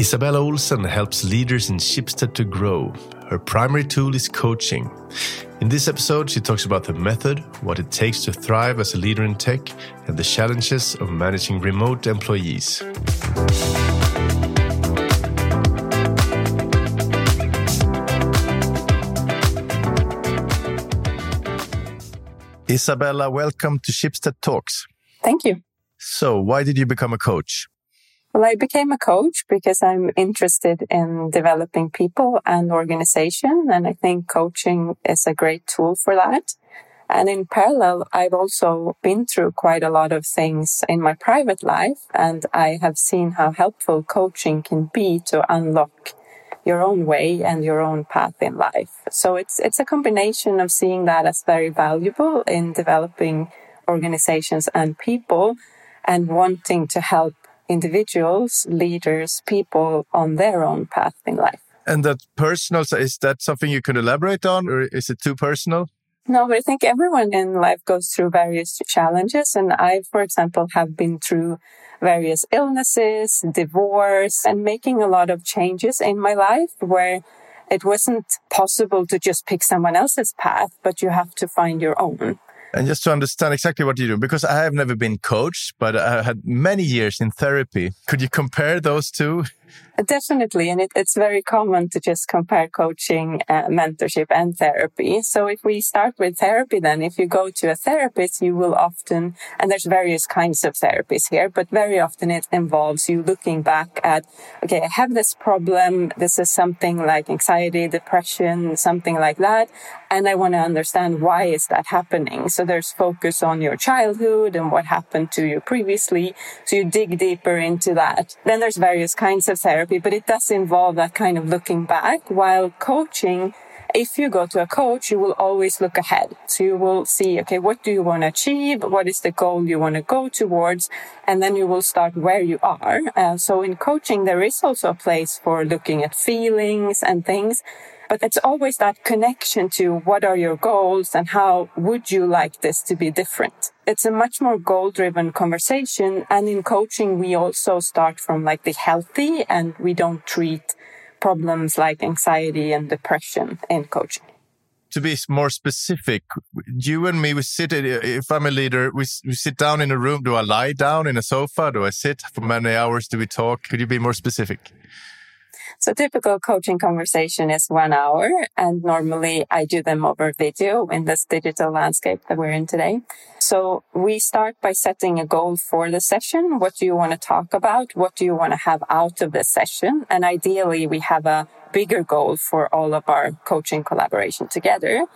Isabella Olsen helps leaders in Schibsted to grow. Her primary tool is coaching. In this episode, she talks about the method, what it takes to thrive as a leader in tech, and the challenges of managing remote employees. Isabella, welcome to Schibsted Talks. Thank you. So, why did you become a coach? Well, I became a coach because I'm interested in developing people and organization. And I think coaching is a great tool for that. And in parallel, I've also been through quite a lot of things in my private life. And I have seen how helpful coaching can be to unlock your own way and your own path in life. So it's, it's a combination of seeing that as very valuable in developing organizations and people and wanting to help individuals, leaders, people on their own path in life. And that personal, is that something you can elaborate on or is it too personal? No, but I think everyone in life goes through various challenges. And I, for example, have been through various illnesses, divorce, and making a lot of changes in my life where it wasn't possible to just pick someone else's path, but you have to find your own. And just to understand exactly what you do, because I have never been coached, but I had many years in therapy. Could you compare those two? Definitely. And it, it's very common to just compare coaching, uh, mentorship and therapy. So if we start with therapy, then if you go to a therapist, you will often, and there's various kinds of therapies here, but very often it involves you looking back at, okay, I have this problem. This is something like anxiety, depression, something like that. And I want to understand why is that happening? So there's focus on your childhood and what happened to you previously. So you dig deeper into that. Then there's various kinds of therapy, but it does involve that kind of looking back while coaching. If you go to a coach, you will always look ahead. So you will see, okay, what do you want to achieve? What is the goal you want to go towards? And then you will start where you are. Uh, so in coaching, there is also a place for looking at feelings and things. But it's always that connection to what are your goals and how would you like this to be different? It's a much more goal driven conversation. And in coaching, we also start from like the healthy and we don't treat problems like anxiety and depression in coaching to be more specific, you and me, we sit, uh, if I'm a leader, we, we sit down in a room. Do I lie down in a sofa? Do I sit for many hours? Do we talk? Could you be more specific? So typical coaching conversation is one hour and normally I do them over video in this digital landscape that we're in today. So we start by setting a goal for the session. What do you want to talk about? What do you want to have out of the session? And ideally we have a bigger goal for all of our coaching collaboration together.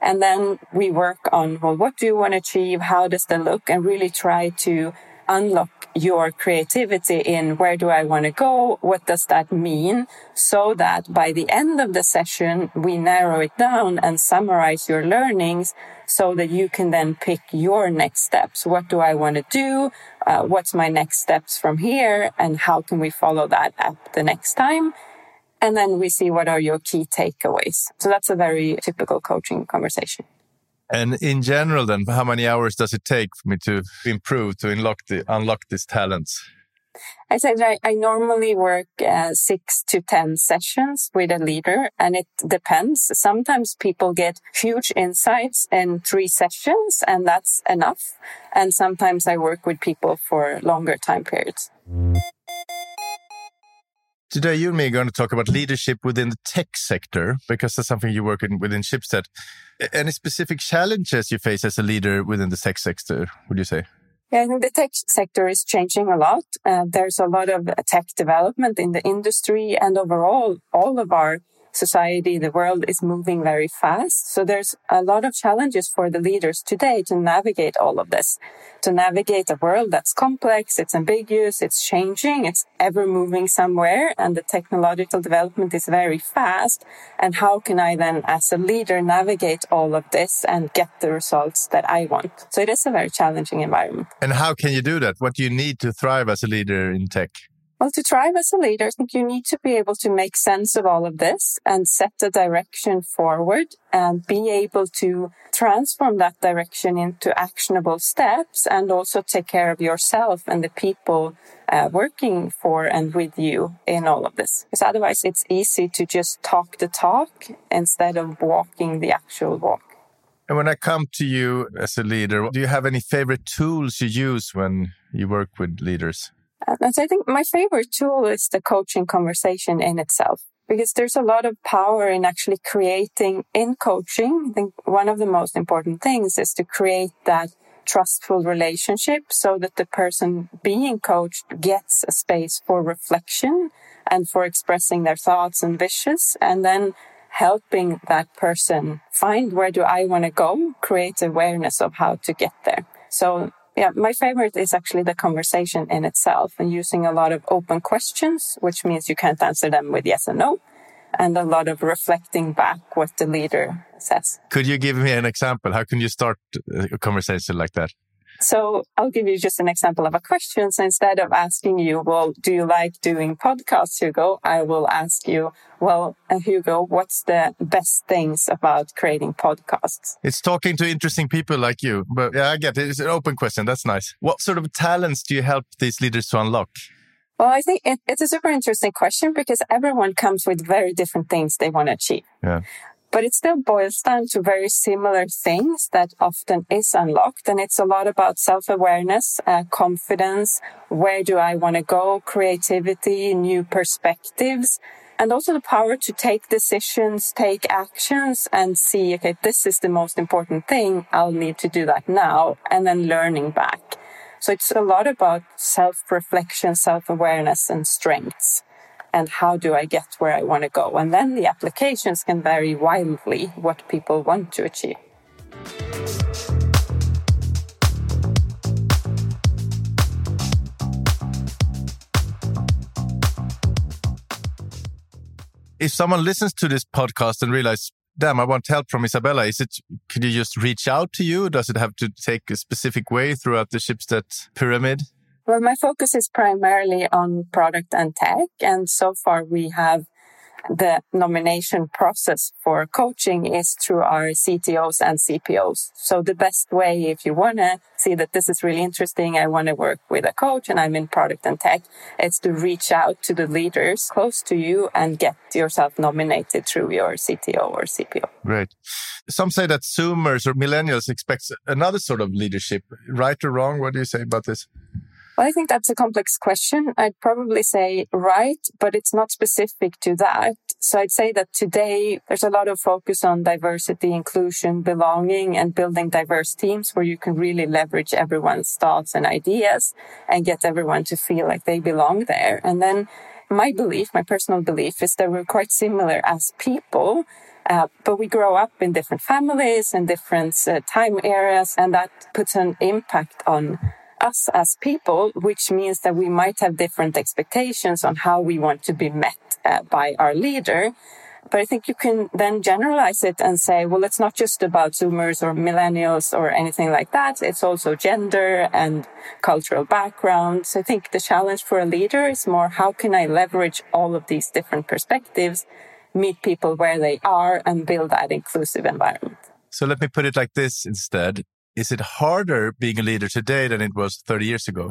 And then we work on, well, what do you want to achieve? How does that look? And really try to unlock your creativity in where do I want to go? What does that mean? So that by the end of the session, we narrow it down and summarize your learnings so that you can then pick your next steps. What do I want to do? Uh, what's my next steps from here? And how can we follow that up the next time? And then we see what are your key takeaways. So that's a very typical coaching conversation. And in general, then, how many hours does it take for me to improve, to unlock the unlock these talents? I said I, I normally work uh, six to 10 sessions with a leader and it depends. Sometimes people get huge insights in three sessions and that's enough. And sometimes I work with people for longer time periods. Today, you and me are going to talk about leadership within the tech sector because that's something you work in within Schibsted. Any specific challenges you face as a leader within the tech sector, would you say? Yeah, I think the tech sector is changing a lot. Uh, there's a lot of tech development in the industry and overall, all of our society, the world is moving very fast. So there's a lot of challenges for the leaders today to navigate all of this, to navigate a world that's complex, it's ambiguous, it's changing, it's ever moving somewhere, and the technological development is very fast. And how can I then, as a leader, navigate all of this and get the results that I want? So it is a very challenging environment. And how can you do that? What do you need to thrive as a leader in tech? Well, to thrive as a leader, I think you need to be able to make sense of all of this and set the direction forward and be able to transform that direction into actionable steps and also take care of yourself and the people uh, working for and with you in all of this. Because otherwise it's easy to just talk the talk instead of walking the actual walk. And when I come to you as a leader, do you have any favorite tools you use when you work with leaders? And I think my favorite tool is the coaching conversation in itself because there's a lot of power in actually creating in coaching. I think one of the most important things is to create that trustful relationship so that the person being coached gets a space for reflection and for expressing their thoughts and wishes and then helping that person find where do I want to go, create awareness of how to get there. So yeah, my favorite is actually the conversation in itself and using a lot of open questions, which means you can't answer them with yes or no, and a lot of reflecting back what the leader says. Could you give me an example? How can you start a conversation like that? So I'll give you just an example of a question. So instead of asking you, well, do you like doing podcasts, Hugo? I will ask you, well, uh, Hugo, what's the best things about creating podcasts? It's talking to interesting people like you. But yeah, I get it. It's an open question. That's nice. What sort of talents do you help these leaders to unlock? Well, I think it, it's a super interesting question because everyone comes with very different things they want to achieve. Yeah but it still boils down to very similar things that often is unlocked. And it's a lot about self-awareness, uh, confidence. Where do I want to go? Creativity, new perspectives, and also the power to take decisions, take actions and see, okay, this is the most important thing. I'll need to do that now. And then learning back. So it's a lot about self-reflection, self-awareness and strengths and how do I get where I want to go? And then the applications can vary wildly what people want to achieve. If someone listens to this podcast and realizes, damn, I want help from Isabella, is it, can you just reach out to you? Does it have to take a specific way throughout the Schibsted pyramid? Well, my focus is primarily on product and tech. And so far we have the nomination process for coaching is through our CTOs and CPOs. So the best way, if you want to see that this is really interesting, I want to work with a coach and I'm in product and tech, it's to reach out to the leaders close to you and get yourself nominated through your CTO or CPO. Great. Some say that Zoomers or millennials expect another sort of leadership. Right or wrong? What do you say about this? Well, I think that's a complex question. I'd probably say right, but it's not specific to that. So I'd say that today there's a lot of focus on diversity, inclusion, belonging and building diverse teams where you can really leverage everyone's thoughts and ideas and get everyone to feel like they belong there. And then my belief, my personal belief is that we're quite similar as people. Uh, but we grow up in different families and different uh, time areas, and that puts an impact on us as people, which means that we might have different expectations on how we want to be met uh, by our leader. But I think you can then generalize it and say, well, it's not just about Zoomers or millennials or anything like that. It's also gender and cultural background. So I think the challenge for a leader is more how can I leverage all of these different perspectives, meet people where they are, and build that inclusive environment. So let me put it like this instead is it harder being a leader today than it was 30 years ago?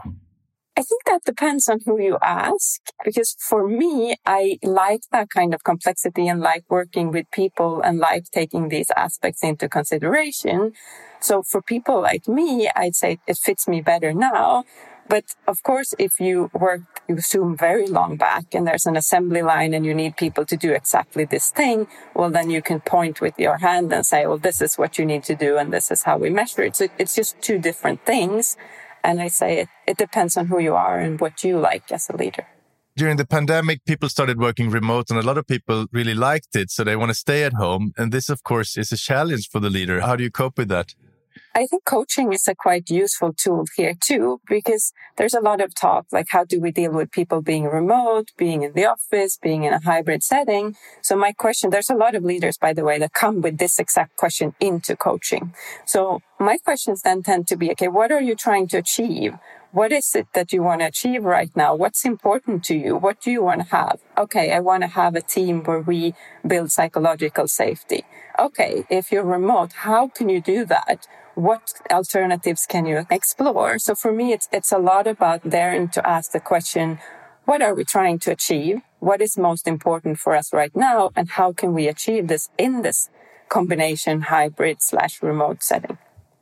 I think that depends on who you ask. Because for me, I like that kind of complexity and like working with people and like taking these aspects into consideration. So for people like me, I'd say it fits me better now. But of course, if you work, you zoom very long back and there's an assembly line and you need people to do exactly this thing, well, then you can point with your hand and say, well, this is what you need to do and this is how we measure it. So it's just two different things. And I say it, it depends on who you are and what you like as a leader. During the pandemic, people started working remote and a lot of people really liked it. So they want to stay at home. And this, of course, is a challenge for the leader. How do you cope with that? I think coaching is a quite useful tool here too, because there's a lot of talk like how do we deal with people being remote, being in the office, being in a hybrid setting. So my question, there's a lot of leaders, by the way, that come with this exact question into coaching. So my questions then tend to be, okay, what are you trying to achieve? what is it that you want to achieve right now? What's important to you? What do you want to have? Okay, I want to have a team where we build psychological safety. Okay, if you're remote, how can you do that? What alternatives can you explore? So for me, it's, it's a lot about daring to ask the question, what are we trying to achieve? What is most important for us right now? And how can we achieve this in this combination hybrid slash remote setting?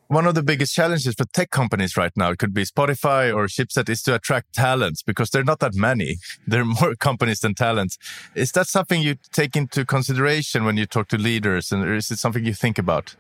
One of the biggest challenges for tech companies right now, it could be Spotify or Schibsted, is to attract talents because there are not that many. There are more companies than talents. Is that something you take into consideration when you talk to leaders? And is it something you think about?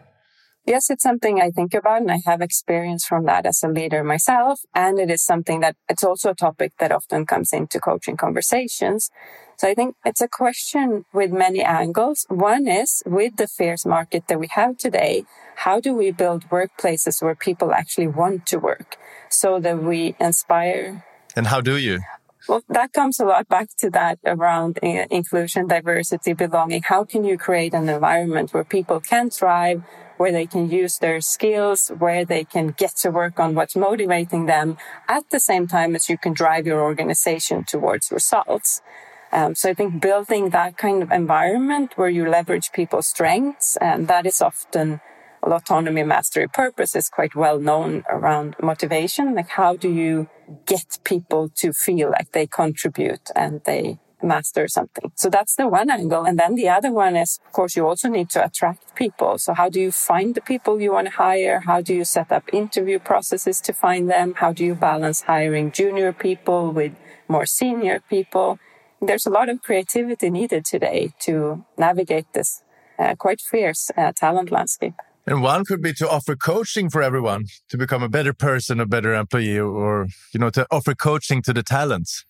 Yes, it's something I think about and I have experience from that as a leader myself. And it is something that it's also a topic that often comes into coaching conversations. So I think it's a question with many angles. One is with the fierce market that we have today, how do we build workplaces where people actually want to work so that we inspire? And how do you? Well, that comes a lot back to that around uh, inclusion, diversity, belonging. How can you create an environment where people can thrive, where they can use their skills, where they can get to work on what's motivating them at the same time as you can drive your organization towards results. Um, so I think building that kind of environment where you leverage people's strengths, and that is often autonomy, mastery, purpose is quite well known around motivation. Like how do you get people to feel like they contribute and they master something. So that's the one angle. And then the other one is, of course, you also need to attract people. So how do you find the people you want to hire? How do you set up interview processes to find them? How do you balance hiring junior people with more senior people? There's a lot of creativity needed today to navigate this uh, quite fierce uh, talent landscape. And one could be to offer coaching for everyone to become a better person, a better employee, or, you know, to offer coaching to the talents.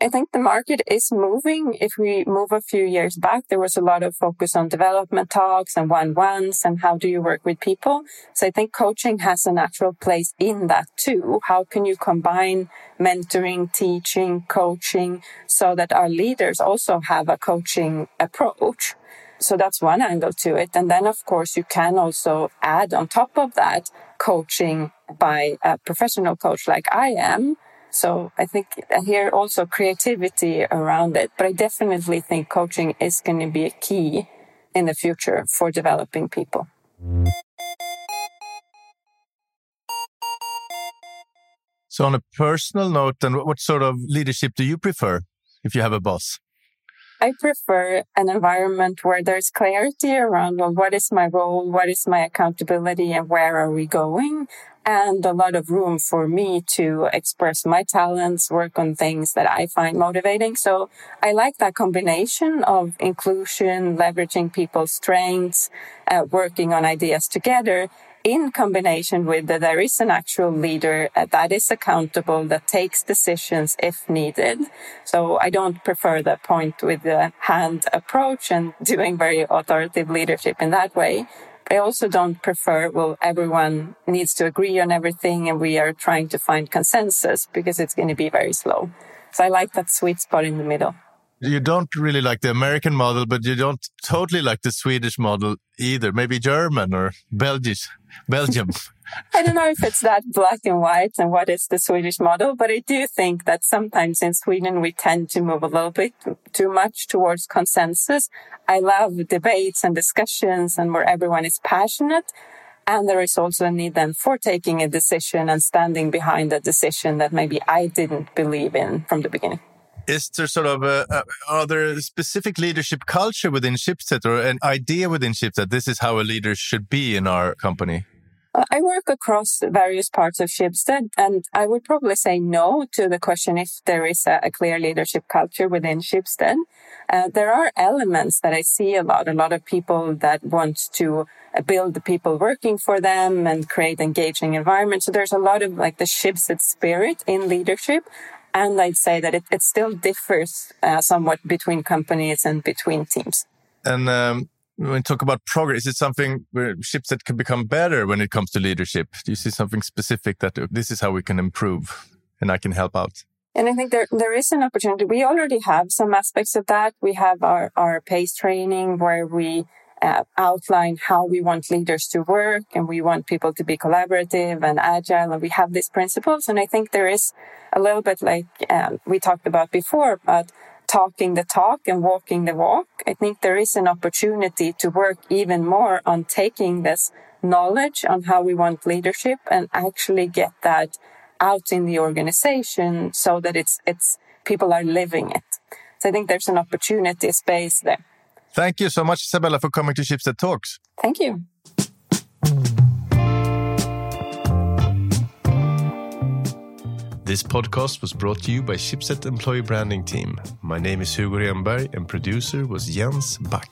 I think the market is moving. If we move a few years back, there was a lot of focus on development talks and one ones and how do you work with people. So I think coaching has a natural place in that too. How can you combine mentoring, teaching, coaching so that our leaders also have a coaching approach? So that's one angle to it. And then, of course, you can also add on top of that coaching by a professional coach like I am so I think here also creativity around it, but I definitely think coaching is going to be a key in the future for developing people. So, on a personal note, then what sort of leadership do you prefer if you have a boss? I prefer an environment where there's clarity around well, what is my role, what is my accountability, and where are we going, and a lot of room for me to express my talents, work on things that I find motivating. So I like that combination of inclusion, leveraging people's strengths, uh, working on ideas together in combination with that there is an actual leader uh, that is accountable, that takes decisions if needed. So I don't prefer the point with the hand approach and doing very authoritative leadership in that way. I also don't prefer, well, everyone needs to agree on everything and we are trying to find consensus because it's going to be very slow. So I like that sweet spot in the middle. You don't really like the American model, but you don't totally like the Swedish model either. Maybe German or Belgian, Belgium. I don't know if it's that black and white and what is the Swedish model, but I do think that sometimes in Sweden we tend to move a little bit too much towards consensus. I love debates and discussions and where everyone is passionate. And there is also a need then for taking a decision and standing behind a decision that maybe I didn't believe in from the beginning is there sort of a, a, are there a specific leadership culture within Schibsted or an idea within Schibsted? This is how a leader should be in our company. I work across various parts of Schibsted, and I would probably say no to the question if there is a, a clear leadership culture within Schibsted. Uh, there are elements that I see a lot, a lot of people that want to uh, build the people working for them and create engaging environments. So there's a lot of like the Schibsted spirit in leadership. And I'd say that it, it still differs uh, somewhat between companies and between teams. And um, when we talk about progress, is it something where Schibsted can become better when it comes to leadership? Do you see something specific that uh, this is how we can improve and I can help out? And I think there, there is an opportunity. We already have some aspects of that. We have our, our PACE training where we uh, outline how we want leaders to work and we want people to be collaborative and agile and we have these principles. And i think there is a little bit like um, we talked about before but talking the talk and walking the walk. I think there is an opportunity to work even more on taking this knowledge on how we want leadership and actually get that out in the organization so that it's it's people are living it. So i think there's an opportunity space there Thank you so much, Isabella, for coming to Schibsted Talks. Thank you. This podcast was brought to you by Schibsted Employee Branding Team. My name is Hugo Renberg and producer was Jens Back.